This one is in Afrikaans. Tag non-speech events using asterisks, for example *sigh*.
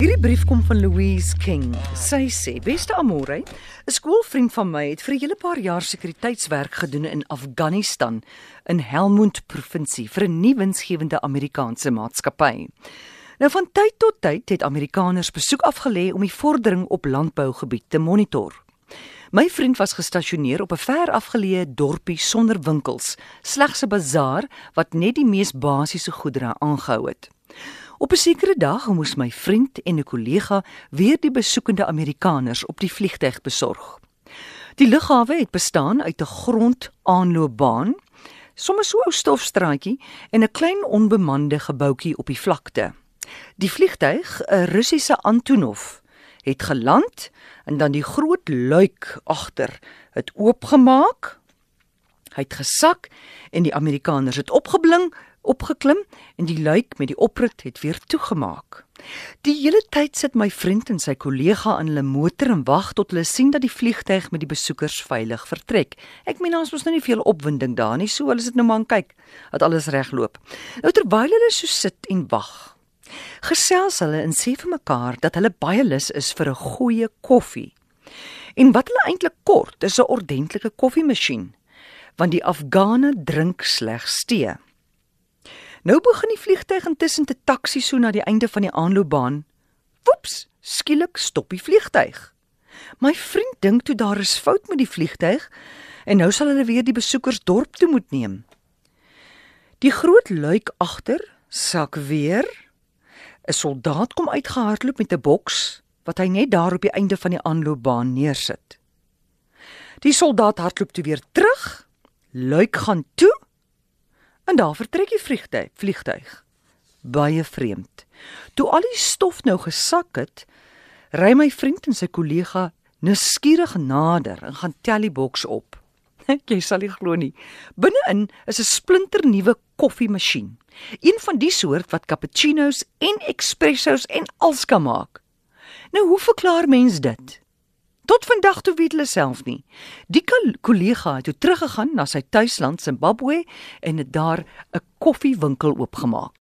Hierdie brief kom van Louise King. Sy sê: "Beste Amore, 'n skoolvriend van my het vir 'n hele paar jaar sekuriteitswerk gedoen in Afghanistan in Helmond provinsie vir 'n nuwe winsgewende Amerikaanse maatskappy. Nou van tyd tot tyd het Amerikaners besoek afgelê om die vordering op landbougebied te monitor. My vriend was gestasioneer op 'n ver afgeleë dorpie sonder winkels, slegs 'n bazaar wat net die mees basiese goedere aangehou het." Op 'n sekere dag moes my vriend en 'n kollega weer die besoekende Amerikaners op die vliegtyg besorg. Die lughawe het bestaan uit 'n grondaanloopbaan, sommer so 'n stofstraatjie en 'n klein onbemande gebouetjie op die vlakte. Die vliegtyg, 'n Russiese Antonov, het geland en dan die groot luik agter het oopgemaak. Hy het gesak en die Amerikaners het opgebling opgeklim en die luik met die oprit het weer toegemaak. Die hele tyd sit my vriend en sy kollega in hulle motor en wag tot hulle sien dat die vliegtyg met die besoekers veilig vertrek. Ek meen ons mos nou nie veel opwinding daar nie, so hulle sit nou maar en kyk dat alles regloop. Nou terwyl hulle so sit en wag, gesels hulle en sê vir mekaar dat hulle baie lus is vir 'n goeie koffie. En wat hulle eintlik kort is 'n ordentlike koffiemasjien, want die Afghane drink slegs tee. Nou begin die vliegtyg intussen te taksi so na die einde van die aanloopbaan. Woeps, skielik stop die vliegtyg. My vriend dink toe daar is fout met die vliegtyg en nou sal hulle weer die besoekers dorp toe moet neem. Die groot luik agter sak weer. 'n Soldaat kom uitgehardloop met 'n boks wat hy net daar op die einde van die aanloopbaan neersit. Die soldaat hardloop toe weer terug. Luik gaan toe En daar vertrek die vliegtyg, vliegtyg. Baie vreemd. Toe al die stof nou gesak het, ry my vriend en sy kollega nuuskierig nader en gaan tel die boks op. *laughs* Jy sal nie glo nie. Binne-in is 'n splinternuwe koffiemasjien. Een van die soort wat cappuccinos en espressos en alles kan maak. Nou hoe verklaar mens dit? Vandag toe weet hulle self nie. Die kollega het toe teruggegaan na sy tuisland Zimbabwe en het daar 'n koffiewinkel oopgemaak.